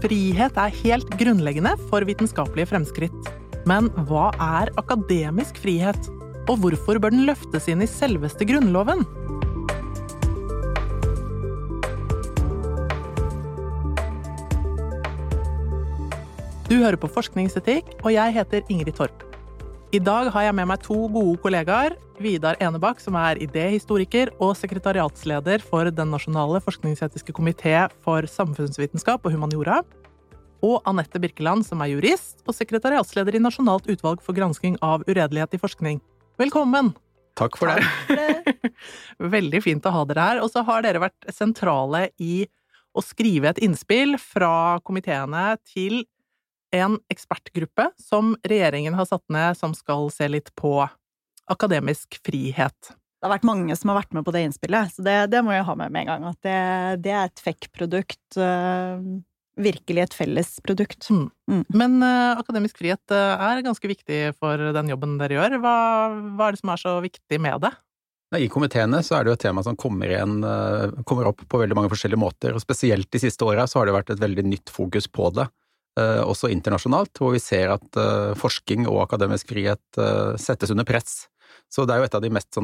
Frihet er helt grunnleggende for vitenskapelige fremskritt. Men hva er akademisk frihet? Og hvorfor bør den løftes inn i selveste Grunnloven? Du hører på Forskningsetikk, og jeg heter Ingrid Torp. I dag har jeg med meg to gode kollegaer. Vidar Enebakk, som er idéhistoriker og sekretariatsleder for Den nasjonale forskningsetiske komité for samfunnsvitenskap og humaniora. Og Anette Birkeland, som er jurist og sekretariatsleder i Nasjonalt utvalg for gransking av uredelighet i forskning. Velkommen! Takk for det. Veldig fint å ha dere her. Og så har dere vært sentrale i å skrive et innspill fra komiteene til en ekspertgruppe som regjeringen har satt ned, som skal se litt på akademisk frihet. Det har vært mange som har vært med på det innspillet, så det, det må jeg ha med med en gang. At det, det er et FEC-produkt. virkelig et felles produkt. Mm. Mm. Men uh, akademisk frihet uh, er ganske viktig for den jobben dere gjør. Hva, hva, er det som er så viktig med det? I komiteene så er det jo et tema som kommer, igjen, uh, kommer opp på veldig mange forskjellige måter, og spesielt de siste åra så har det vært et veldig nytt fokus på det. Eh, også internasjonalt, hvor vi ser at eh, forskning og akademisk frihet eh, settes under press. Så det er jo et av de mest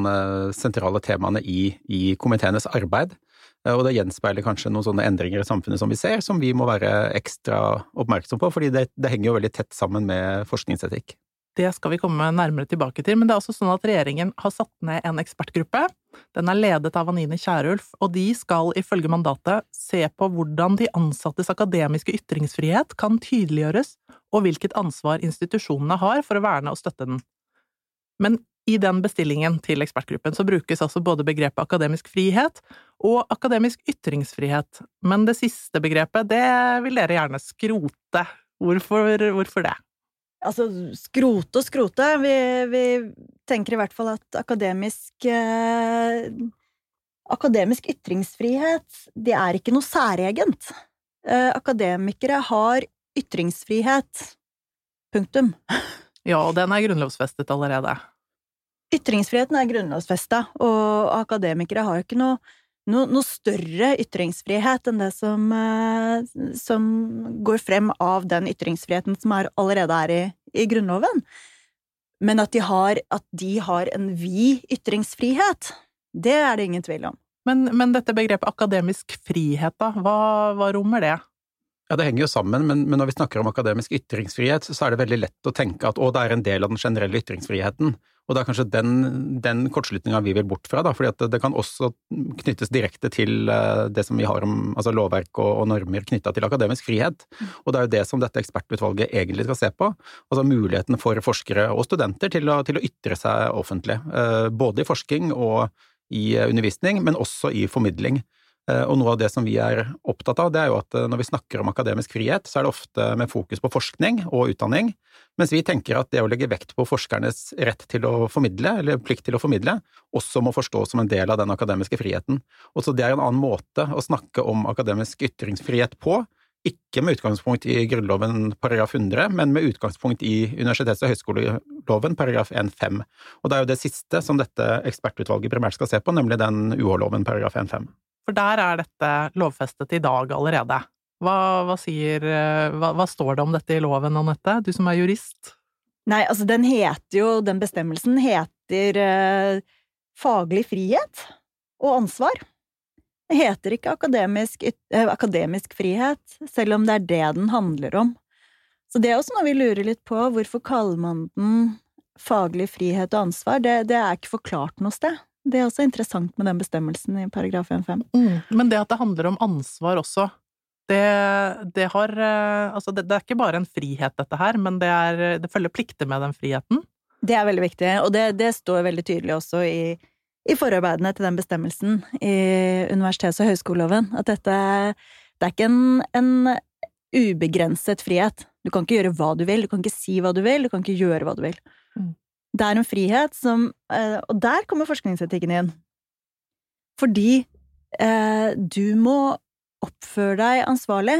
sentrale temaene i, i komiteenes arbeid. Og det gjenspeiler kanskje noen sånne endringer i samfunnet som vi ser, som vi må være ekstra oppmerksom på, fordi det, det henger jo veldig tett sammen med forskningsetikk. Det skal vi komme nærmere tilbake til, men det er også sånn at regjeringen har satt ned en ekspertgruppe. Den er ledet av Anine Kierulf, og de skal ifølge mandatet se på hvordan de ansattes akademiske ytringsfrihet kan tydeliggjøres, og hvilket ansvar institusjonene har for å verne og støtte den. Men i den bestillingen til ekspertgruppen så brukes altså både begrepet akademisk frihet og akademisk ytringsfrihet, men det siste begrepet, det vil dere gjerne skrote. Hvorfor, hvorfor det? Altså, skrote og skrote. Vi, vi, tenker i hvert fall at akademisk eh, Akademisk ytringsfrihet, det er ikke noe særegent. Eh, akademikere har ytringsfrihet. Punktum. Ja, og den er grunnlovsfestet allerede. Ytringsfriheten er grunnlovsfesta, og akademikere har jo ikke noe noe, noe, større ytringsfrihet enn det som, eh, som, går frem av den ytringsfriheten som er, allerede er i, i, Grunnloven. Men at de, har, at de har en vid ytringsfrihet, det er det ingen tvil om. Men, men dette begrepet akademisk frihet, da, hva, hva rommer det? Ja, Det henger jo sammen, men, men, når vi snakker om akademisk ytringsfrihet, så er det veldig lett å tenke at å, det er en del av den generelle ytringsfriheten. Og det er kanskje den, den kortslutninga vi vil bort fra, da, fordi det, det, kan også knyttes direkte til eh, det som vi har om altså lovverk og, og normer knytta til akademisk frihet. Og det er jo det som dette ekspertutvalget egentlig skal se på. Altså muligheten for forskere og studenter til å, til å ytre seg offentlig. Eh, både i forskning og i undervisning, men også i formidling. Eh, og noe av det som vi er opptatt av, det er jo at eh, når vi snakker om akademisk frihet, så er det ofte med fokus på forskning og utdanning, mens vi tenker at det å legge vekt på forskernes rett til å formidle, eller plikt til å formidle, også må forstås som en del av den akademiske friheten. Og så det er en annen måte å snakke om akademisk ytringsfrihet på, ikke med utgangspunkt i Grunnloven paragraf 100, men med utgangspunkt i universitets- og høyskoleloven paragraf 1-5. Og det er jo det siste som dette ekspertutvalget primært skal se på, nemlig den UH-loven paragraf 1-5. For der er dette lovfestet i dag allerede. Hva, hva, sier, eh, hva, hva står det om dette i loven, Anette, du som er jurist? Nei, altså den heter jo, den bestemmelsen heter eh, faglig frihet og ansvar. Det heter ikke akademisk, eh, akademisk, frihet, selv om det er det den handler om. Så det er også noe vi lurer litt på, hvorfor kaller man den faglig frihet og ansvar? Det, det er ikke forklart noe sted. Det er også interessant med den bestemmelsen i paragraf 1-5. Mm, men det at det handler om ansvar også, det, det har eh, Altså, det, det, er ikke bare en frihet, dette her, men det, er, det følger plikter med den friheten. Det er veldig viktig, og det, det står veldig tydelig også i, i, forarbeidene til den bestemmelsen i universitets- og høyskoleloven, at dette det er ikke en, en ubegrenset frihet. Du kan ikke gjøre hva du vil, du kan ikke si hva du vil, du kan ikke gjøre hva du vil. Mm. Det er en frihet som eh, Og der kommer forskningsetikken inn. Fordi eh, du må oppføre deg ansvarlig.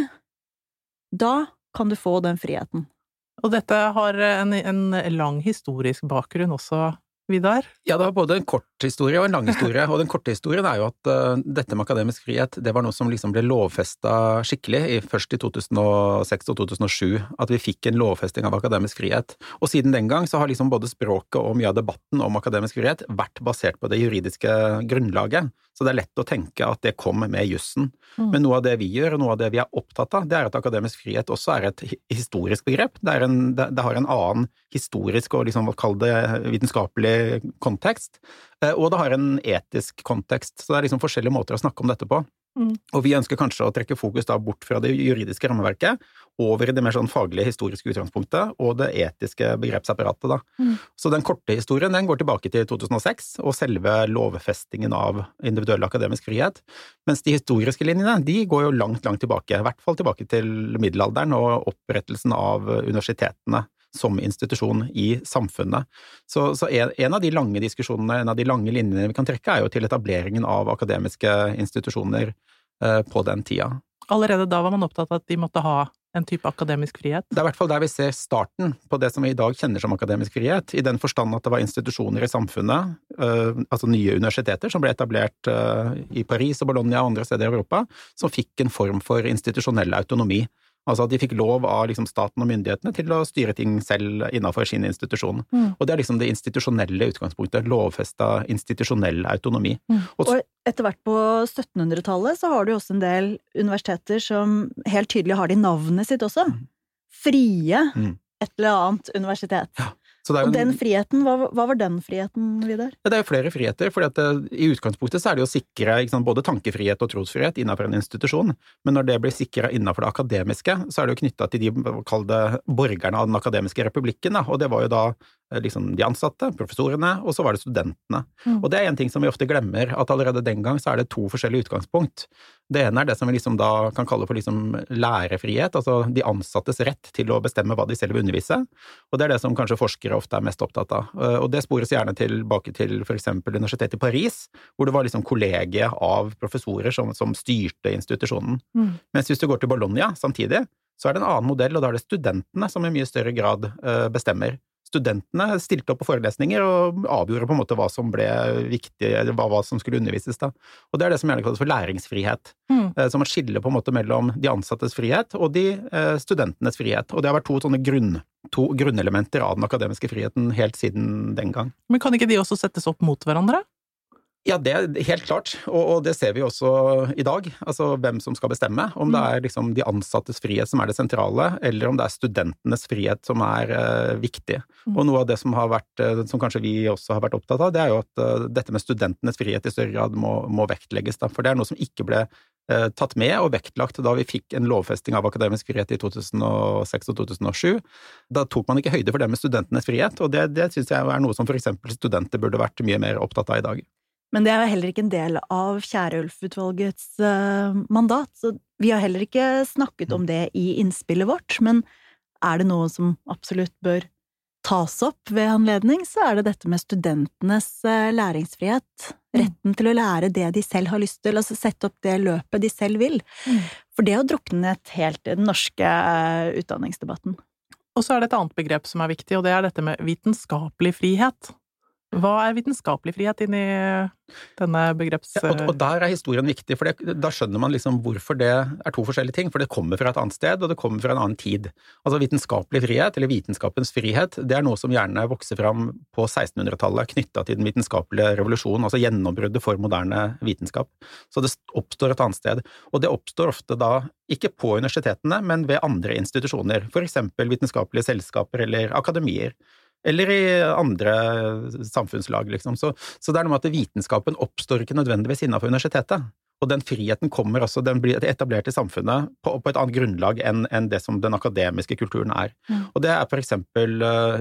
Da kan du få den friheten. Og dette har en, en lang historisk bakgrunn også Vidar? Ja, det var både en kort historie og en lang historie. Og den korte historien er jo at uh, dette med akademisk frihet, det var noe som liksom ble lovfesta skikkelig i, først i 2006 og 2007. At vi fikk en lovfesting av akademisk frihet. Og siden den gang så har liksom både språket og mye av debatten om akademisk frihet vært basert på det juridiske grunnlaget. Så det er lett å tenke at det kom med jussen. Mm. Men noe av det vi gjør, og noe av det vi er opptatt av, det er at akademisk frihet også er et historisk begrep. Det, en, det, det har en annen historisk og liksom, kall det vitenskapelig kontekst, eh, og det har en etisk kontekst. Så det er liksom forskjellige måter å snakke om dette på. Mm. Og vi ønsker kanskje å trekke fokus da bort fra det juridiske rammeverket, over i det mer sånn faglige, historiske utgangspunktet og det etiske begrepsapparatet. Da. Mm. Så den korte historien den går tilbake til 2006 og selve lovfestingen av individuell akademisk frihet, mens de historiske linjene de går jo langt, langt tilbake, i hvert fall tilbake til middelalderen og opprettelsen av universitetene som institusjon i samfunnet. Så, så en, en, av de lange diskusjonene, en av de lange linjene vi kan trekke, er jo til etableringen av akademiske institusjoner eh, på den tida. Allerede da var man opptatt av at de måtte ha en type akademisk frihet? Det er i hvert fall der vi ser starten på det som vi i dag kjenner som akademisk frihet, i den forstand at det var institusjoner i samfunnet, uh, altså nye universiteter som ble etablert uh, i Paris og Bologna og andre steder i Europa, som fikk en form for institusjonell autonomi. Altså at de fikk lov av liksom, staten og myndighetene til å styre ting selv innenfor sin institusjon. Mm. Og det er liksom det institusjonelle utgangspunktet. Lovfesta institusjonell autonomi. Mm. Og, etter hvert på 1700-tallet så har du også en del universiteter som helt tydelig har det i navnet sitt også. Mm. Frie mm. et eller annet universitet. Ja. Og den friheten, hva, hva, var den friheten, Vidar? Det er jo flere friheter. for I utgangspunktet så er det å sikre sant, både tankefrihet og trosfrihet innenfor en institusjon. Men når det blir sikra innenfor det akademiske, så er det jo knytta til de det, borgerne av den akademiske republikken. Da. Og det var jo da Eh, liksom de ansatte, professorene, og så var det studentene. Mm. Og det er en ting som vi ofte glemmer, at allerede den gang så er det to forskjellige utgangspunkt. Det ene er det som vi liksom da kan kalle for liksom lærefrihet, altså de ansattes rett til å bestemme hva de selv vil undervise, og det er det som kanskje forskere ofte er mest opptatt av. Eh, og det spores gjerne tilbake til for eksempel Universitetet i Paris, hvor det var liksom kollegiet av professorer som, som styrte institusjonen. Mm. Mens hvis du går til Bologna samtidig, så er det en annen modell, og da er det studentene som i mye større grad uh, bestemmer studentene stilte opp på forelesninger og avgjorde på en måte hva som ble viktig, hva, hva som skulle undervises. da. Og Det er det som gjerne kalles for læringsfrihet. Mm. Eh, som man skiller på en måte mellom de ansattes frihet og de eh, studentenes frihet. Og det har vært to sånne grunn, to grunnelementer av den akademiske friheten helt siden den gang. Men kan ikke de også settes opp mot hverandre? Ja, det er helt klart, og, og, det ser vi også i dag. Altså hvem som skal bestemme. Om det er liksom de ansattes frihet som er det sentrale, eller om det er studentenes frihet som er uh, viktig. Mm. Og noe av det som, har vært, uh, som kanskje vi også har vært opptatt av, det er jo at uh, dette med studentenes frihet i større grad må, må vektlegges. Da. For det er noe som ikke ble tatt med og vektlagt da vi fikk en lovfesting av akademisk frihet i 2006 og 2007. Da tok man ikke høyde for det med studentenes frihet, og det, det syns jeg er noe som eksempel studenter burde vært mye mer opptatt av i dag. Men det er jo heller ikke en del av Kjærulf-utvalgets uh, mandat, så vi har heller ikke snakket om mm. det i innspillet vårt. Men er det noe som absolutt bør tas opp ved anledning, så er det dette med studentenes uh, læringsfrihet. Mm. Retten til å lære det de selv har lyst til, altså sette opp det løpet de selv vil. Mm. For det har druknet helt i den norske uh, utdanningsdebatten. Og så er det et annet begrep som er viktig, og det er dette med vitenskapelig frihet. Hva er vitenskapelig frihet inni denne begreps... Ja, og, og, der er historien viktig, for det, da skjønner man liksom hvorfor det er to forskjellige ting. For det kommer fra et annet sted, og det kommer fra en annen tid. Altså Vitenskapelig frihet, eller vitenskapens frihet, det er noe som gjerne vokser fram på 1600-tallet, knytta til den vitenskapelige revolusjonen, altså gjennombruddet for moderne vitenskap. Så det oppstår et annet sted. Og det oppstår ofte da ikke på universitetene, men ved andre institusjoner, for eksempel vitenskapelige selskaper eller akademier eller i andre samfunnslag, liksom. Så, så, det er noe med at vitenskapen oppstår ikke nødvendigvis innenfor universitetet. Og den friheten kommer også, den blir etablert i samfunnet på, på et annet grunnlag enn, enn, det som den akademiske kulturen er. Mm. Og det er for eksempel uh,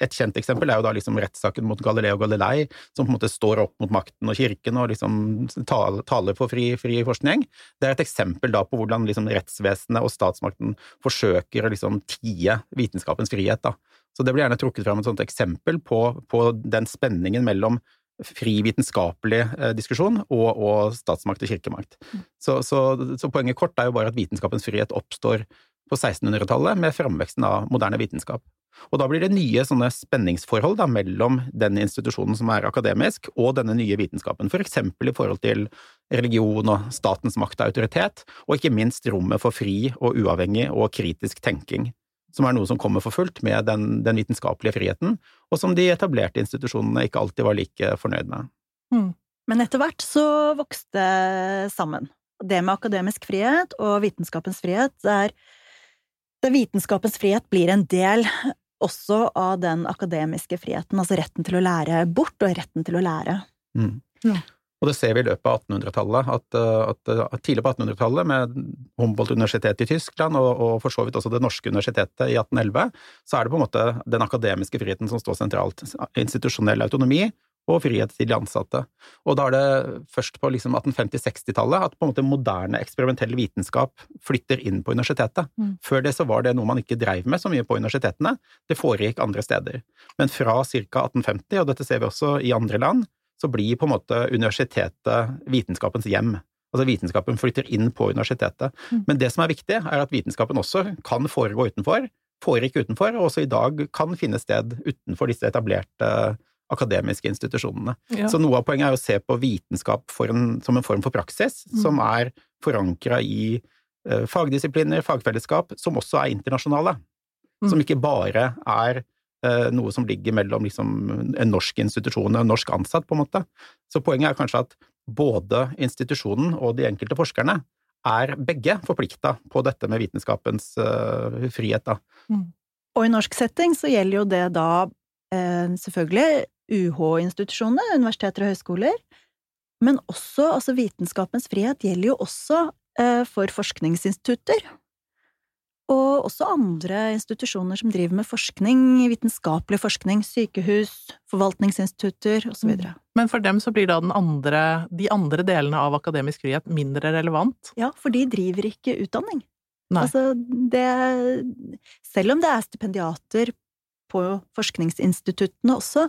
Et kjent eksempel er jo da liksom rettssaken mot Galileo Galilei, som på en måte står opp mot makten og kirken og liksom taler, taler for fri, fri, forskning. Det er et eksempel da på hvordan liksom rettsvesenet og statsmakten forsøker å liksom tie vitenskapens frihet. da. Så det blir gjerne trukket fram et sånt eksempel på, på den spenningen mellom fri vitenskapelig eh, diskusjon og, og, statsmakt og kirkemakt. Mm. Så, så, så, poenget kort er jo bare at vitenskapens frihet oppstår på 1600-tallet med framveksten av moderne vitenskap. Og da blir det nye sånne spenningsforhold da, mellom den institusjonen som er akademisk, og denne nye vitenskapen, for eksempel i forhold til religion og statens makt og autoritet, og ikke minst rommet for fri og uavhengig og kritisk tenking, som er noe som kommer for fullt med den, den vitenskapelige friheten, og som de etablerte institusjonene ikke alltid var like fornøyd med. Mm. Men etter hvert så vokste sammen. Det med akademisk frihet og vitenskapens frihet, der, der vitenskapens frihet blir en del også av den akademiske friheten, altså retten til å lære bort og retten til å lære. Mm. Ja. Og det ser vi i løpet av 1800-tallet, at, at, at, tidlig på 1800-tallet, med Humboldt-universitetet i Tyskland og, og, for så vidt også det norske universitetet i 1811, så er det på en måte den akademiske friheten som står sentralt. Institusjonell autonomi og frihet til de ansatte. Og da er det først på liksom 1850-60-tallet at på en måte moderne eksperimentell vitenskap flytter inn på universitetet. Mm. Før det så var det noe man ikke dreiv med så mye på universitetene, det foregikk andre steder. Men fra ca. 1850, og dette ser vi også i andre land, så blir på en måte universitetet vitenskapens hjem. Altså vitenskapen flytter inn på universitetet. Mm. Men det som er viktig, er at vitenskapen også kan foregå utenfor, foregikk utenfor, og også i dag kan finne sted utenfor disse etablerte akademiske institusjonene. Ja. Så noe av poenget er å se på vitenskap en, som en form for praksis, mm. som er forankra i eh, fagdisipliner, fagfellesskap, som også er internasjonale. Mm. Som ikke bare er noe som ligger mellom liksom, en norsk institusjon og en norsk ansatt, på en måte. Så poenget er kanskje at både institusjonen og de enkelte forskerne er begge forplikta på dette med vitenskapens uh, frihet, da. Mm. Og i norsk setting så gjelder jo det da selvfølgelig UH-institusjonene, universiteter og høyskoler, men også altså vitenskapens frihet gjelder jo også eh, for forskningsinstitutter. Og også andre institusjoner som driver med forskning, vitenskapelig forskning, sykehus, forvaltningsinstitutter osv. Mm. Men for dem så blir da andre, de andre delene av akademisk frihet mindre relevant? Ja, for de driver ikke utdanning. Nei. Altså, det Selv om det er stipendiater på forskningsinstituttene også,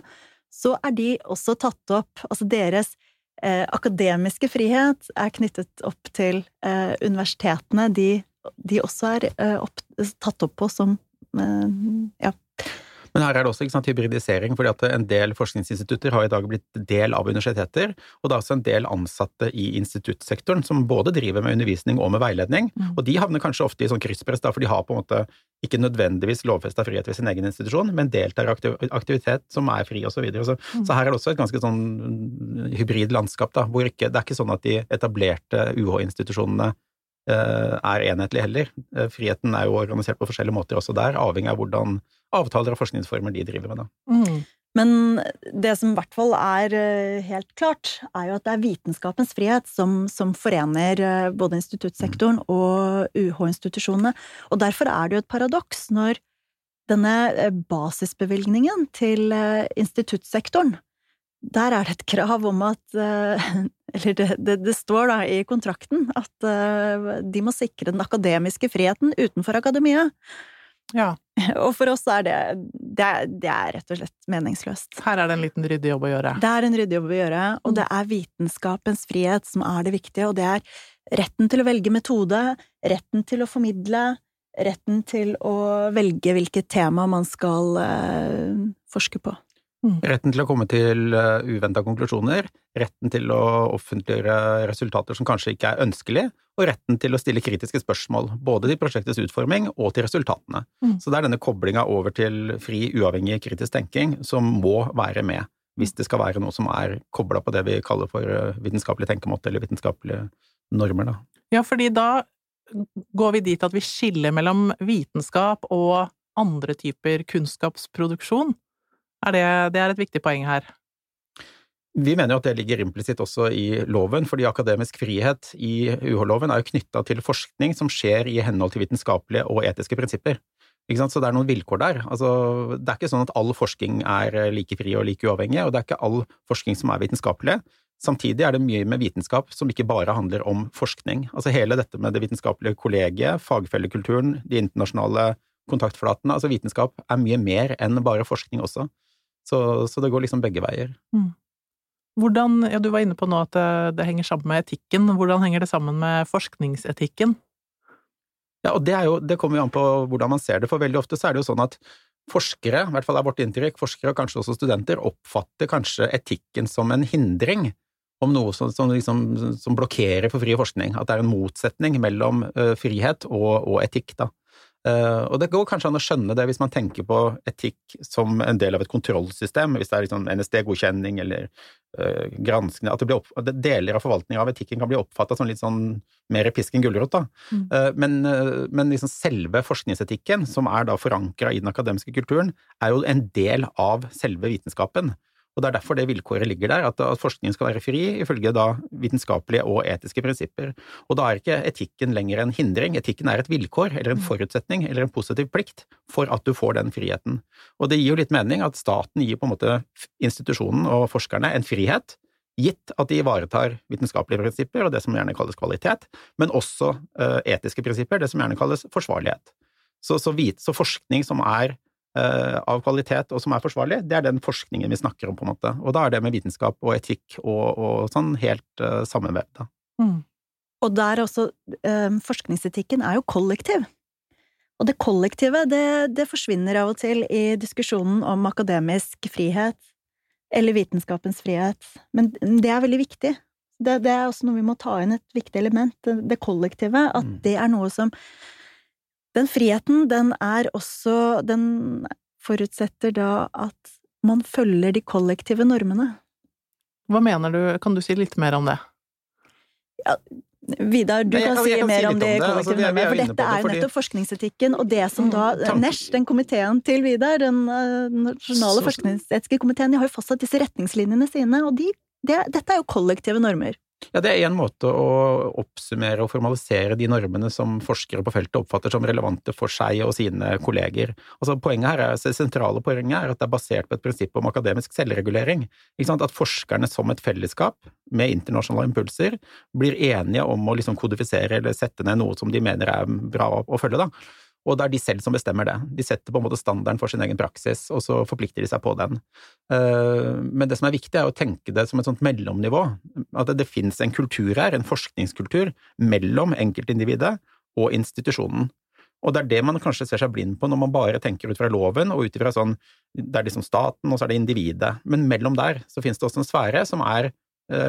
så er de også tatt opp Altså deres eh, akademiske frihet er knyttet opp til eh, universitetene. De, de også er eh, opp, tatt opp på som eh, ja, men her er det også sant, hybridisering, fordi at en del forskningsinstitutter har i dag blitt del av universiteter, og det er også en del ansatte i instituttsektoren som både driver med undervisning og med veiledning, mm. og de havner kanskje ofte i sånn krysspress, da, for de har på en måte ikke nødvendigvis lovfesta frihet ved sin egen institusjon, men deltar i aktivitet som er fri, og så videre. Så, mm. så her er det også et ganske sånn hybrid landskap, da, hvor ikke, det er ikke sånn at de etablerte UH-institusjonene er enhetlig heller. Eh, friheten er jo organisert på forskjellige måter også der, avhengig av hvordan avtaler og forskningsformer de driver med. Da. Mm. Men det som i hvert fall er eh, helt klart, er jo at det er vitenskapens frihet som, som forener eh, både instituttsektoren mm. og UH-institusjonene. Og derfor er det jo et paradoks når denne eh, basisbevilgningen til instituttsektoren der er det et krav om at Eller det, det, det, står da i kontrakten at de må sikre den akademiske friheten utenfor akademia. Ja. Og for oss er det, det, det er rett og slett meningsløst. Her er det en liten ryddig jobb å gjøre. Det er en ryddig jobb å gjøre, og det er vitenskapens frihet som er det viktige, og det er retten til å velge metode, retten til å formidle, retten til å velge hvilket tema man skal uh, forske på. Mm. Retten til å komme til uh, uventa konklusjoner, retten til å offentliggjøre resultater som kanskje ikke er ønskelig, og retten til å stille kritiske spørsmål, både til prosjektets utforming og til resultatene. Mm. Så det er denne koblinga over til fri, uavhengig kritisk tenking som må være med, hvis det skal være noe som er kobla på det vi kaller for uh, vitenskapelig tenkemåte, eller vitenskapelige normer, da. Ja, fordi da går vi dit at vi skiller mellom vitenskap og andre typer kunnskapsproduksjon. Er det, det er et viktig poeng her. Vi mener jo at det ligger implisitt også i loven, fordi akademisk frihet i UH-loven er jo knytta til forskning som skjer i henhold til vitenskapelige og etiske prinsipper. Så det er noen vilkår der. Altså, det er ikke sånn at all forskning er like fri og like uavhengig, og det er ikke all forskning som er vitenskapelig. Samtidig er det mye med vitenskap som ikke bare handler om forskning. Altså hele dette med det vitenskapelige kollegiet, fagfellekulturen, de internasjonale kontaktflatene. Altså vitenskap er mye mer enn bare forskning også. Så, så det går liksom begge veier. Mm. Hvordan, ja, Du var inne på nå at det, det, henger sammen med etikken. Hvordan henger det sammen med forskningsetikken? Ja, og det, jo, det kommer jo an på hvordan man ser det, for veldig ofte så er det jo sånn at forskere, i hvert fall er vårt inntrykk, forskere og kanskje også studenter, oppfatter kanskje etikken som en hindring om noe som, som, liksom, som blokkerer for fri forskning. At det er en motsetning mellom uh, frihet og, og etikk. Da. Uh, og det går kanskje an å skjønne det hvis man tenker på etikk som en del av et kontrollsystem, hvis det er liksom NSD-godkjenning eller uh, granskning At opp, deler av forvaltningen av etikken kan bli oppfatta som litt sånn mer pisk enn gulrot. Mm. Uh, men, men liksom selve forskningsetikken, som er da forankra i den akademiske kulturen, er jo en del av selve vitenskapen. Og Det er derfor det vilkåret ligger der, at, at forskningen skal være fri ifølge da vitenskapelige og etiske prinsipper. Og da er ikke etikken lenger en hindring, etikken er et vilkår eller en forutsetning eller en positiv plikt for at du får den friheten. Og det gir jo litt mening at staten gir på en måte institusjonen og forskerne en frihet, gitt at de ivaretar vitenskapelige prinsipper og det som gjerne kalles kvalitet, men også uh, etiske prinsipper, det som gjerne kalles forsvarlighet. Så, så, vit, så forskning som er Eh, av kvalitet og som er forsvarlig, det er den forskningen vi snakker om, på en måte. Og da er det med vitenskap og etikk og, og sånn helt uh, sammenvevd. Mm. Og der også um, Forskningsetikken er jo kollektiv. Og det kollektive, det, det, forsvinner av og til i diskusjonen om akademisk frihet eller vitenskapens frihet. Men det er veldig viktig. Det, det er også noe vi må ta inn et viktig element, det, det kollektive. At mm. det er noe som den friheten, den er også Den forutsetter da at man følger de kollektive normene. Hva mener du, kan du si litt mer om det? Ja, Vidar, du kan, si mer om de kollektive altså, normene, for dette er jo nettopp forskningsetikken, og det som da mm, NESH, den komiteen til Vidar, den uh, nasjonale forskningsetiske komiteen, de har jo fastsatt disse retningslinjene sine, og de, det, dette er jo kollektive normer. Ja, Det er én måte å oppsummere og formalisere de normene som forskere på feltet oppfatter som relevante for seg og sine kolleger. Altså, poenget her er, det sentrale poenget er at det er basert på et prinsipp om akademisk selvregulering. At forskerne som et fellesskap med internasjonale impulser blir enige om å liksom kodifisere eller sette ned noe som de mener er bra å følge. da. Og det er de selv som bestemmer det. De setter på en måte standarden for sin egen praksis, og så forplikter de seg på den. Eh, men det som er viktig, er å tenke det som et sånt mellomnivå. At det, finnes en kultur her, en forskningskultur, mellom enkeltindividet og institusjonen. Og det er det man kanskje ser seg blind på når man bare tenker ut fra loven og ut ifra sånn Det er liksom staten, og så er det individet. Men mellom der så finnes det også en sfære som er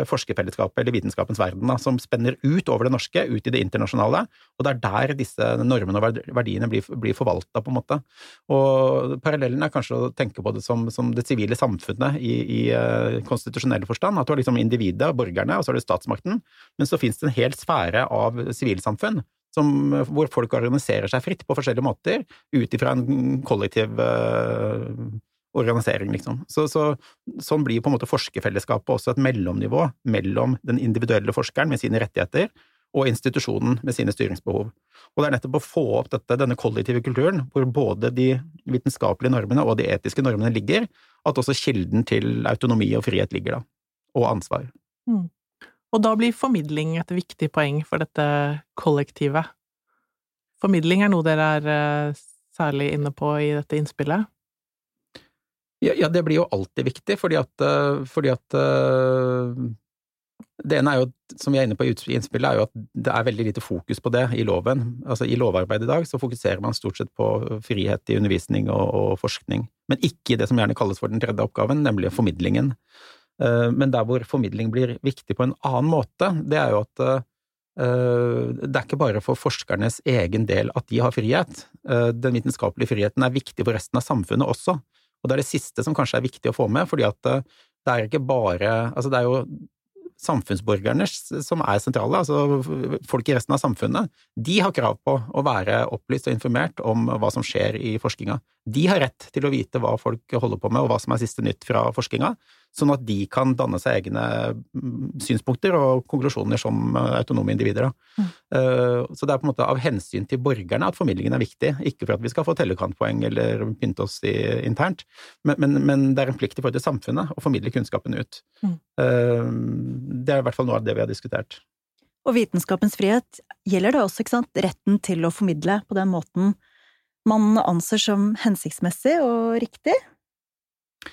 forskerfellesskapet eller vitenskapens verden, da, som spenner ut over det norske, ut i det internasjonale, og det er der disse normene og verdiene blir, blir forvalta, på en måte. Og parallellen er kanskje å tenke på det som, som det sivile samfunnet i, i uh, konstitusjonell forstand, at du har liksom individet, borgerne, og så har du statsmakten, men så finnes det en hel sfære av sivilsamfunn som, hvor folk organiserer seg fritt på forskjellige måter, ut ifra en kollektiv uh, organisering, liksom. Så, så, sånn blir på en måte forskerfellesskapet også et mellomnivå mellom den individuelle forskeren med sine rettigheter og institusjonen med sine styringsbehov. Og det er nettopp å få opp dette, denne kollektive kulturen, hvor både de vitenskapelige normene og de etiske normene ligger, at også kilden til autonomi og frihet ligger da, og ansvar. Mm. Og da blir formidling et viktig poeng for dette kollektivet. Formidling er noe dere er eh, særlig inne på i dette innspillet? Ja, ja, det blir jo alltid viktig, fordi at, eh, fordi at eh, det ene er jo, som vi er inne på i innspillet, er jo at det er veldig lite fokus på det i loven. Altså I lovarbeidet i dag så fokuserer man stort sett på frihet i undervisning og, og forskning, men ikke i det som gjerne kalles for den tredje oppgaven, nemlig formidlingen. Eh, men der hvor formidling blir viktig på en annen måte, det er jo at det er ikke bare for forskernes egen del at de har frihet. Den vitenskapelige friheten er viktig for resten av samfunnet også. Og det er det siste som kanskje er viktig å få med, fordi at eh, det er ikke bare Altså, det er jo samfunnsborgerne som er sentrale, altså folk i resten av samfunnet, de har krav på å være opplyst og informert om hva som skjer i forskninga. De har rett til å vite hva folk holder på med, og hva som er siste nytt fra forskninga, sånn at de kan danne seg egne mm, synspunkter og konklusjoner som eh, autonome individer. Mm. Eh, så det er på en måte av hensyn til borgerne at formidlingen er viktig, ikke for at vi skal få tellekantpoeng eller pynte oss i, internt, men, men, men, det er en plikt i forhold til samfunnet å formidle kunnskapen ut. Mm. Eh, det er i hvert fall noe av det vi har diskutert. Og vitenskapens frihet gjelder det også, ikke sant, retten til å formidle på den måten man anser som hensiktsmessig og riktig?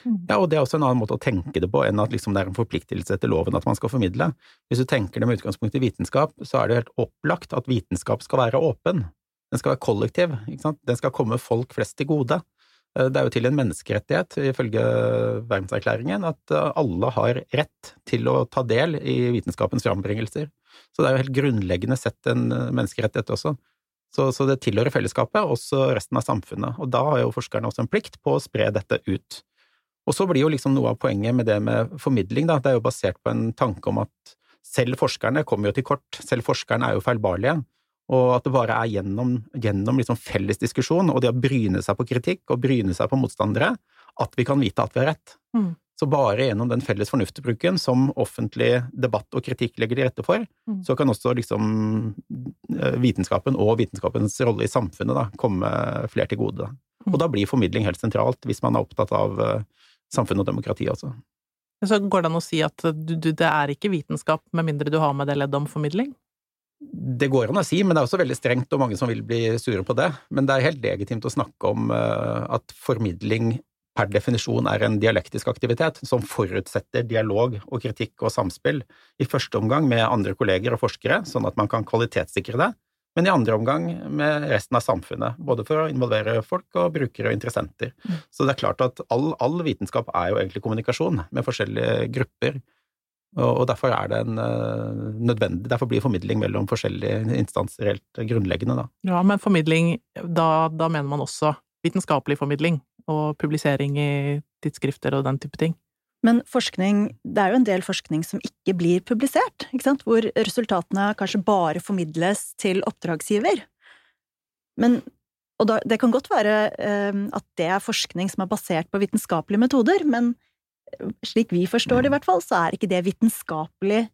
Ja, og det er også en annen måte å tenke det på enn at liksom det er en forpliktelse etter loven at man skal formidle. Hvis du tenker det med utgangspunkt i vitenskap, så er det helt opplagt at vitenskap skal være åpen. Den skal være kollektiv, den skal komme folk flest til gode. Det er jo til en menneskerettighet, ifølge verdenserklæringen, at alle har rett til å ta del i vitenskapens frambringelser. Så det er jo helt grunnleggende sett en menneskerettighet også. Så, så, det tilhører fellesskapet, også resten av samfunnet. Og da har jo forskerne også en plikt på å spre dette ut. Og så blir jo liksom noe av poenget med det med formidling, da, det er jo basert på en tanke om at selv forskerne kommer jo til kort, selv forskerne er jo feilbarlige. Og at det bare er gjennom, gjennom liksom felles diskusjon og det å bryne seg på kritikk og bryne seg på motstandere, at vi kan vite at vi har rett. Mm. Så bare gjennom den felles fornuftbruken som offentlig debatt og kritikk legger til rette for, mm. så kan også liksom eh, vitenskapen og vitenskapens rolle i samfunnet da, komme flere til gode. Mm. Og da blir formidling helt sentralt, hvis man er opptatt av uh, samfunn og demokrati, altså. Så går det an å si at du, du, det er ikke vitenskap med mindre du har med det leddet om formidling? Det går an å si, men det er også veldig strengt og mange som vil bli sure på det. Men det er helt legitimt å snakke om uh, at formidling per definisjon er en dialektisk aktivitet som forutsetter dialog og kritikk og samspill, i første omgang med andre kolleger og forskere, sånn at man kan kvalitetssikre det, men i andre omgang med resten av samfunnet, både for å involvere folk og brukere og interessenter. Mm. Så det er klart at all, all, vitenskap er jo egentlig kommunikasjon med forskjellige grupper, og, derfor er det en nødvendig Derfor blir formidling mellom forskjellige instanser helt grunnleggende, da. Ja, men formidling, da, da mener man også vitenskapelig formidling og publisering i tidsskrifter og den type ting? Men forskning, det er jo en del forskning som ikke blir publisert, ikke sant? hvor resultatene kanskje bare formidles til oppdragsgiver. Men, og da, det kan godt være eh, at det er forskning som er basert på vitenskapelige metoder, men eh, slik vi forstår det i hvert fall, så er ikke det vitenskapelig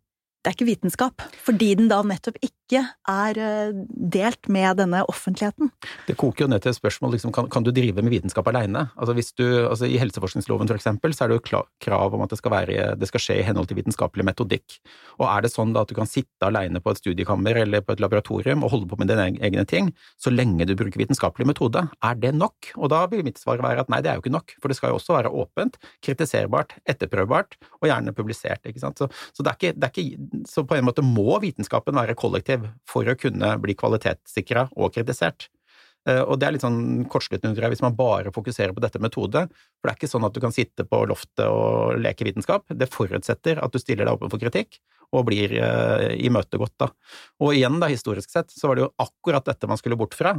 det er ikke vitenskap, fordi den da nettopp ikke er eh, delt med denne offentligheten. Det koker jo ned til et spørsmål liksom, kan, kan, du drive med vitenskap alene? Altså, du, altså, I helseforskningsloven for eksempel, så er det jo krav om at det skal, være, det skal, skje i henhold til vitenskapelig metodikk. Og er det sånn da at du kan sitte alene på et studiekammer eller på et laboratorium og holde på med dine egne ting, så lenge du bruker vitenskapelig metode, er det nok? Og da vil mitt svar være at nei, det er jo ikke nok, for det skal jo også være åpent, kritiserbart, etterprøvbart og gjerne publisert. ikke sant? Så, så ikke, ikke så på en måte må vitenskapen være kollektiv for å kunne bli kvalitetssikra og kritisert. Eh, og det er litt sånn kortsluttende, tror jeg, hvis man bare fokuserer på dette metode. For det er ikke sånn at du kan sitte på loftet og leke vitenskap. Det forutsetter at du stiller deg åpen for kritikk og blir uh, imøtegått, da. Og igjen, da, historisk sett, så var det jo akkurat dette man skulle bort fra.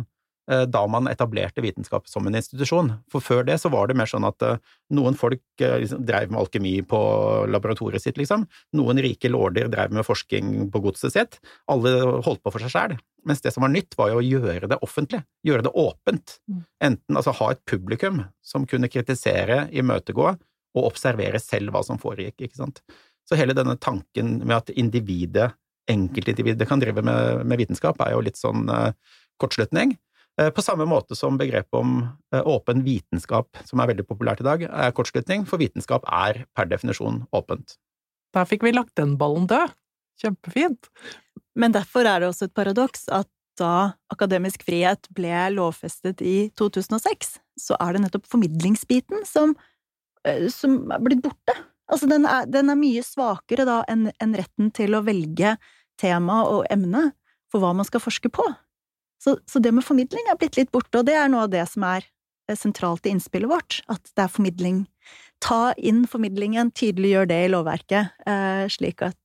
Eh, da man etablerte vitenskap som en institusjon. For før det så var det mer sånn at eh, noen folk eh, liksom, drev med alkemi på laboratoriet sitt, liksom. Noen rike lorder drev med forskning på godset sitt. Alle holdt på for seg sjæl. Mens det som var nytt, var jo å gjøre det offentlig. Gjøre det åpent. Mm. Enten altså ha et publikum som kunne kritisere, imøtegå og observere selv hva som foregikk, ikke sant. Så hele denne tanken med at individet, enkeltindividet, kan drive med, med vitenskap, er jo litt sånn kortslutning. Eh, på samme måte som begrepet om eh, åpen vitenskap, som er veldig populært i dag, er kortslutning, for vitenskap er per definisjon åpent. Der fikk vi lagt den ballen død. Kjempefint. Men derfor er det også et paradoks at da akademisk frihet ble lovfestet i 2006, så er det nettopp formidlingsbiten som, eh, som er blitt borte. Altså, den er, den er mye svakere da enn en retten til å velge tema og emne for hva man skal forske på. Så, så, det med formidling er blitt litt borte, og det er noe av det som er eh, sentralt i innspillet vårt, at det er formidling. Ta inn formidlingen, tydeliggjør det i lovverket, eh, slik at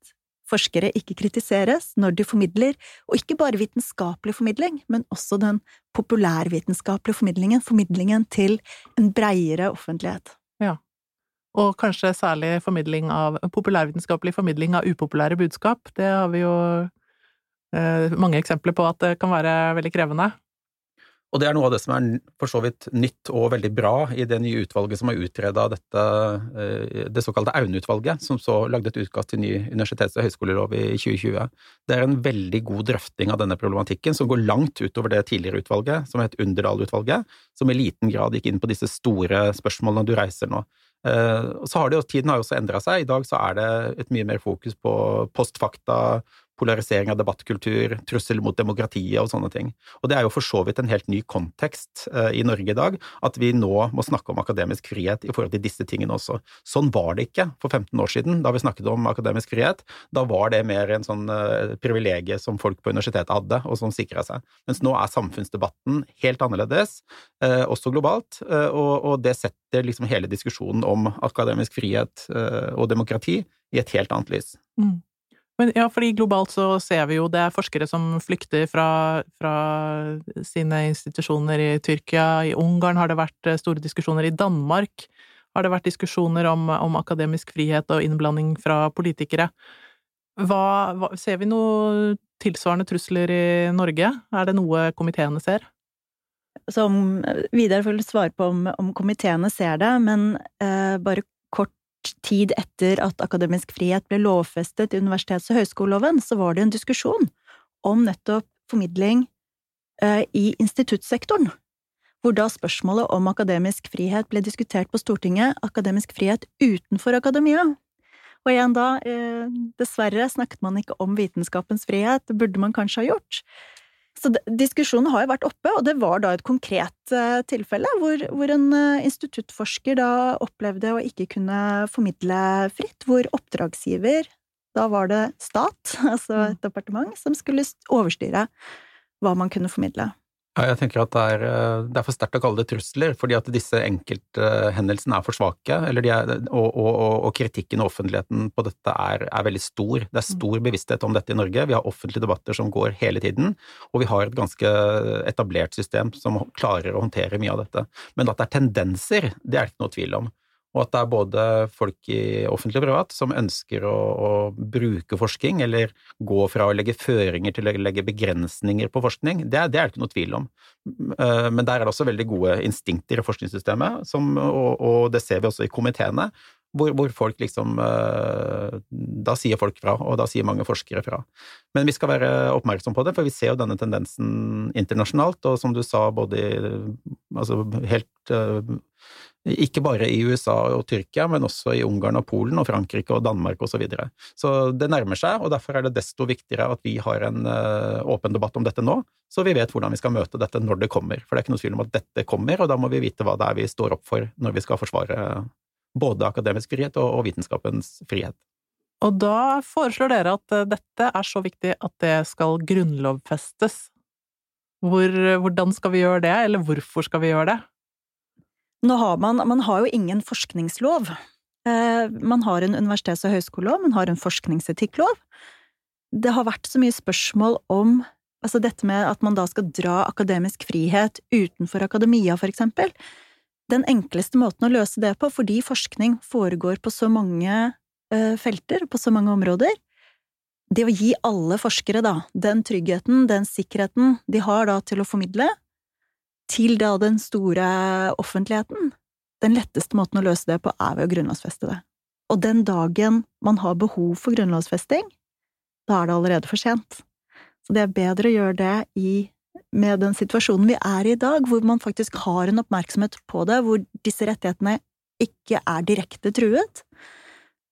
forskere ikke kritiseres når de formidler, og ikke bare vitenskapelig formidling, men også den populærvitenskapelige formidlingen, formidlingen til en breiere offentlighet. Ja, og kanskje særlig formidling av, populærvitenskapelig formidling av upopulære budskap. Det har vi jo mange eksempler på at det kan være veldig krevende. Og det er noe av det som er for så vidt nytt og veldig bra i det nye utvalget som har utreda dette, eh, det såkalte Aune-utvalget, som så lagde et utkast til ny universitets- og høyskolelov i 2020. Det er en veldig god drøfting av denne problematikken, som går langt utover det tidligere utvalget, som het Underdal-utvalget, som i liten grad gikk inn på disse store spørsmålene du reiser nå. Eh, så har det jo, Tiden har jo også endra seg. I dag så er det et mye mer fokus på postfakta, polarisering av debattkultur, trussel mot demokratiet og sånne ting. Og det er jo for så vidt en helt ny kontekst eh, i Norge i dag, at vi nå må snakke om akademisk frihet i forhold til disse tingene også. Sånn var det ikke for 15 år siden, da vi snakket om akademisk frihet. Da var det mer en sånn uh, privilegie som folk på universitetet hadde, og som sikra seg. Mens nå er samfunnsdebatten helt annerledes, uh, også globalt, og, det setter liksom hele diskusjonen om akademisk frihet og demokrati i et helt annet lys. Mm. Men ja, fordi globalt så ser vi jo det er forskere som flykter fra, fra, sine institusjoner i Tyrkia, i Ungarn har det vært eh, store diskusjoner, i Danmark har det vært diskusjoner om, om akademisk frihet og innblanding fra politikere. Hva, hva, ser vi noe tilsvarende trusler i Norge? Er det noe komiteene ser? Som Vidar får svare på om, om komiteene ser det, men eh, bare tid etter at akademisk frihet ble lovfestet i universitets- og høyskoleloven, så var det en diskusjon om nettopp formidling eh, i instituttsektoren, hvor da spørsmålet om akademisk frihet ble diskutert på Stortinget, akademisk frihet utenfor akademia. Og igjen da, eh, dessverre snakket man ikke om vitenskapens frihet, det burde man kanskje ha gjort. Så diskusjonen har jo vært oppe, og det var da et konkret uh, tilfelle hvor, hvor, en uh, instituttforsker da opplevde å ikke kunne formidle fritt, hvor oppdragsgiver, da var det stat, altså et mm. departement, som skulle overstyre hva man kunne formidle. Ja, jeg tenker at det er, eh, det er for sterkt å kalle det trusler, fordi at disse enkelthendelsene er for svake, er, og, og, og, kritikken og offentligheten på dette er, er, veldig stor. Det er mm. stor bevissthet om dette i Norge, vi har offentlige debatter som går hele tiden, og vi har et ganske etablert system som klarer å håndtere mye av dette. Men at det er tendenser, det er det ikke noe tvil om og at det er både folk i offentlig og privat som ønsker å, å, bruke forskning, eller gå fra å legge føringer til å legge begrensninger på forskning, det, det er det ikke noe tvil om. Eh, men der er det også veldig gode instinkter i forskningssystemet, som, og, og, det ser vi også i komiteene, hvor, hvor, folk liksom eh, Da sier folk fra, og da sier mange forskere fra. Men vi skal være oppmerksom på det, for vi ser jo denne tendensen internasjonalt, og som du sa, både i Altså helt eh, ikke bare i USA og Tyrkia, men også i Ungarn og Polen og Frankrike og Danmark osv. Så, videre. så det nærmer seg, og derfor er det desto viktigere at vi har en uh, åpen debatt om dette nå, så vi vet hvordan vi skal møte dette når det kommer. For det er ikke noe tvil om at dette kommer, og da må vi vite hva det er vi står opp for når vi skal forsvare både akademisk frihet og, vitenskapens frihet. Og da foreslår dere at uh, dette er så viktig at det skal grunnlovfestes. Hvor, hvordan skal vi gjøre det, eller hvorfor skal vi gjøre det? Nå har man, man har jo ingen forskningslov. Eh, man har en universitets- og høyskolelov, man har en forskningsetikklov. Det har vært så mye spørsmål om altså dette med at man da skal dra akademisk frihet utenfor akademia, for eksempel. Den enkleste måten å løse det på, fordi forskning foregår på så mange uh, felter, på så mange områder, det å gi alle forskere da den tryggheten, den sikkerheten de har da til å formidle, til da den store offentligheten. Den letteste måten å løse det på er ved å grunnlovsfeste det. Og den dagen man har behov for grunnlovsfesting, da er det allerede for sent. Så det er bedre å gjøre det i, med den situasjonen vi er i i dag, hvor man faktisk har en oppmerksomhet på det, hvor disse rettighetene ikke er direkte truet,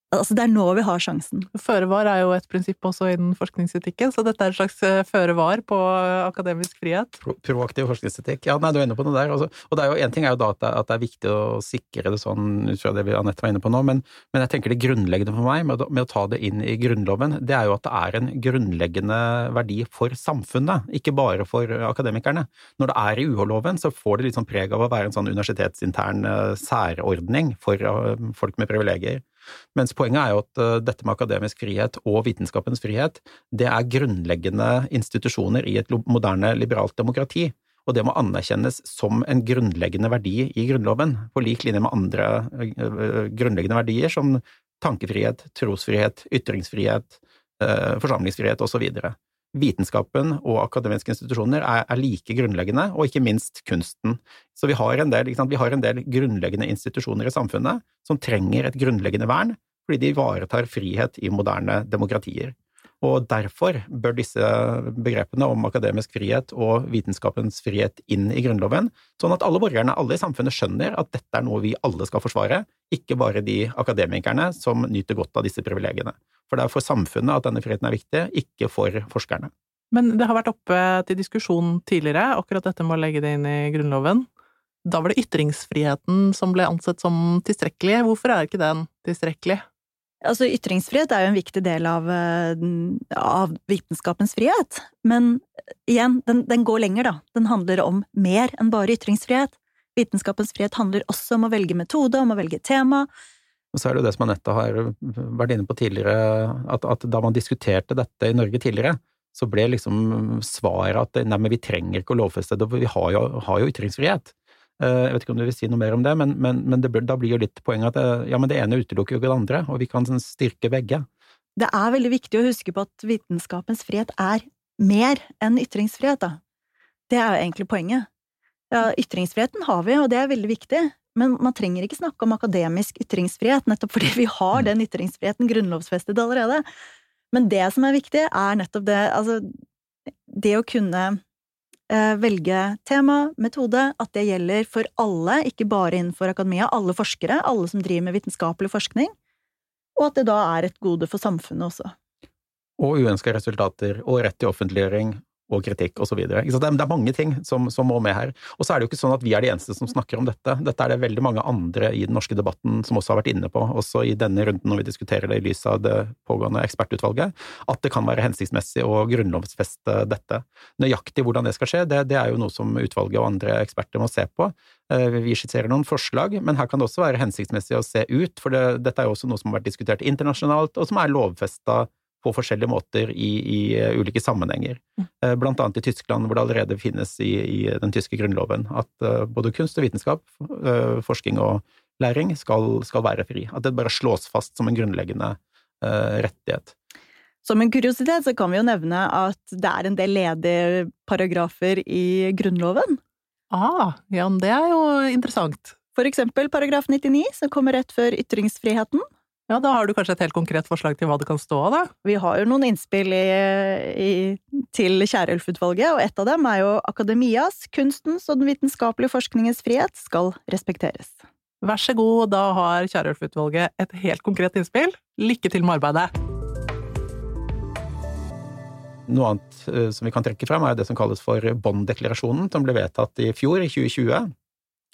Altså, det er nå vi har sjansen. Føre var er jo et prinsipp også innen forskningsetikken, så dette er et slags eh, føre var på akademisk frihet. Pro proaktiv forskningsetikk. Ja, nei, du er inne på noe der. Altså. Og det er jo, en ting er jo da at det, at det, er viktig å sikre det sånn, ut fra det vi Anette var inne på nå, men, men, jeg tenker det grunnleggende for meg med, med, å ta det inn i Grunnloven, det er jo at det er en grunnleggende verdi for samfunnet, ikke bare for akademikerne. Når det er i UH-loven, så får det litt sånn preg av å være en sånn universitetsintern uh, særordning for folk med privilegier. Mens poenget er jo at uh, dette med akademisk frihet og vitenskapens frihet, det er grunnleggende institusjoner i et moderne liberalt demokrati. Og det må anerkjennes som en grunnleggende verdi i Grunnloven, på lik linje med andre uh, grunnleggende verdier som tankefrihet, trosfrihet, ytringsfrihet, uh, forsamlingsfrihet osv vitenskapen og akademiske institusjoner er, er, like grunnleggende, og ikke minst kunsten. Så vi har, del, vi har, en del, grunnleggende institusjoner i samfunnet som trenger et grunnleggende vern, fordi de ivaretar frihet i moderne demokratier. Og derfor bør disse begrepene om akademisk frihet og vitenskapens frihet inn i Grunnloven, sånn at alle borgerne, alle i samfunnet skjønner at dette er noe vi alle skal forsvare, ikke bare de akademikerne som nyter godt av disse privilegiene. For det er for samfunnet at denne friheten er viktig, ikke for forskerne. Men det har vært oppe til diskusjon tidligere, akkurat dette med å legge det inn i Grunnloven. Da var det ytringsfriheten som ble ansett som tilstrekkelig. Hvorfor er ikke den tilstrekkelig? Altså, ytringsfrihet er jo en viktig del av, eh, av vitenskapens frihet, men igjen, den, den, går lenger, da. Den handler om mer enn bare ytringsfrihet. Vitenskapens frihet handler også om å velge metode, om å velge tema. Og så er det jo det som Anette har vært inne på tidligere, at, at, da man diskuterte dette i Norge tidligere, så ble liksom svaret at nei, men vi trenger ikke å lovfeste det, for vi har jo, har jo ytringsfrihet. Eh, jeg vet ikke om du vil si noe mer om det, men, men, men det, da blir jo litt poenget at det, eh, ja, men det ene utelukker jo ikke det andre, og vi kan sånn styrke begge. Det er veldig viktig å huske på at vitenskapens frihet er mer enn ytringsfrihet, da. Det er jo egentlig poenget. Ja, ytringsfriheten har vi, og det er veldig viktig, men man trenger ikke snakke om akademisk ytringsfrihet, nettopp fordi vi har mm. den ytringsfriheten grunnlovsfestet allerede. Men det som er viktig, er nettopp det, altså, det å kunne velge tema, metode, at det gjelder for alle, ikke bare innenfor akademia, alle forskere, alle som driver med vitenskapelig forskning, og at det da er et gode for samfunnet også. Og uønska resultater, og rett til offentliggjøring, og kritikk osv. Det, er mange ting som, som, må med her. Og så er det jo ikke sånn at vi er de eneste som snakker om dette. Dette er det veldig mange andre i den norske debatten som også har vært inne på, også i denne runden når vi diskuterer det i lys av det pågående ekspertutvalget, at det kan være hensiktsmessig å grunnlovsfeste dette. Nøyaktig hvordan det skal skje, det, det er jo noe som utvalget og andre eksperter må se på. Eh, vi skisserer noen forslag, men her kan det også være hensiktsmessig å se ut, for det, dette er jo også noe som har vært diskutert internasjonalt, og som er lovfesta på forskjellige måter i, i uh, ulike sammenhenger. Uh, blant annet i Tyskland, hvor det allerede finnes i, i den tyske grunnloven at uh, både kunst og vitenskap, forskning og læring skal, skal, være fri. At det bare slås fast som en grunnleggende rettighet. Som en kuriositet så kan vi jo nevne at det er en del ledige paragrafer i Grunnloven. Ah, ja, det er jo interessant. For eksempel paragraf 99, som kommer rett før ytringsfriheten. Ja, da har du kanskje et helt konkret forslag til hva det kan stå av, da? Vi har jo noen innspill i, i, til Kierulf-utvalget, og et av dem er jo akademias, kunstens og den vitenskapelige forskningens frihet skal respekteres. Vær så god, da har Kierulf-utvalget et helt konkret innspill. Lykke til med arbeidet! Noe annet eh, som vi kan trekke frem, er det som kalles for Bonn-deklarasjonen, som ble vedtatt i fjor, i 2020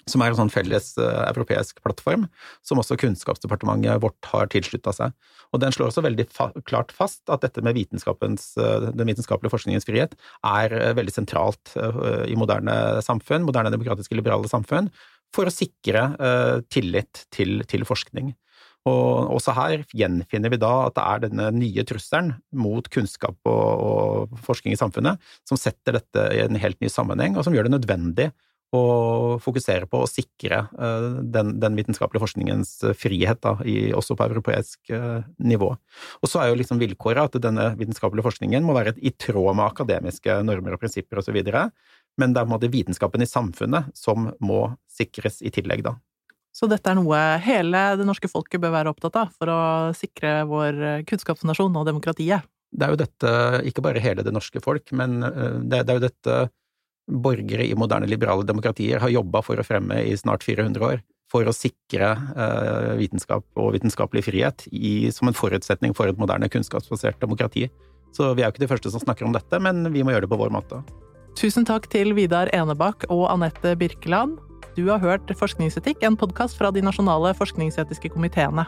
som er en sånn felles uh, europeisk plattform, som også Kunnskapsdepartementet vårt har tilslutta seg. Og Den slår også veldig fa klart fast at dette med uh, den vitenskapelige forskningens frihet er uh, veldig sentralt i moderne samfunn, moderne demokratiske liberale samfunn, for å sikre tillit til, til forskning. Og også her gjenfinner vi da at det er denne nye trusselen mot kunnskap og, og, forskning i samfunnet som setter dette i en helt ny sammenheng, og som gjør det nødvendig og fokusere på å sikre eh, den, den vitenskapelige forskningens eh, frihet, da, i, også på europeisk eh, nivå. Og så er jo liksom vilkåret at denne vitenskapelige forskningen må være i tråd med akademiske normer og prinsipper osv., men det er på en måte vitenskapen i samfunnet som må sikres i tillegg, da. Så dette er noe hele det norske folket bør være opptatt av for å sikre vår kunnskapsnasjon og demokratiet? Det er jo dette, ikke bare hele det norske folk, men det, det er jo dette borgere i moderne liberale demokratier har jobba for å fremme i snart 400 år, for å sikre eh, vitenskap og vitenskapelig frihet i, som en forutsetning for et moderne kunnskapsbasert demokrati. Så vi er jo ikke de første som snakker om dette, men vi må gjøre det på vår måte. Tusen takk til Vidar Enebakk og Anette Birkeland. Du har hørt Forskningsetikk, en podkast fra de nasjonale forskningsetiske komiteene.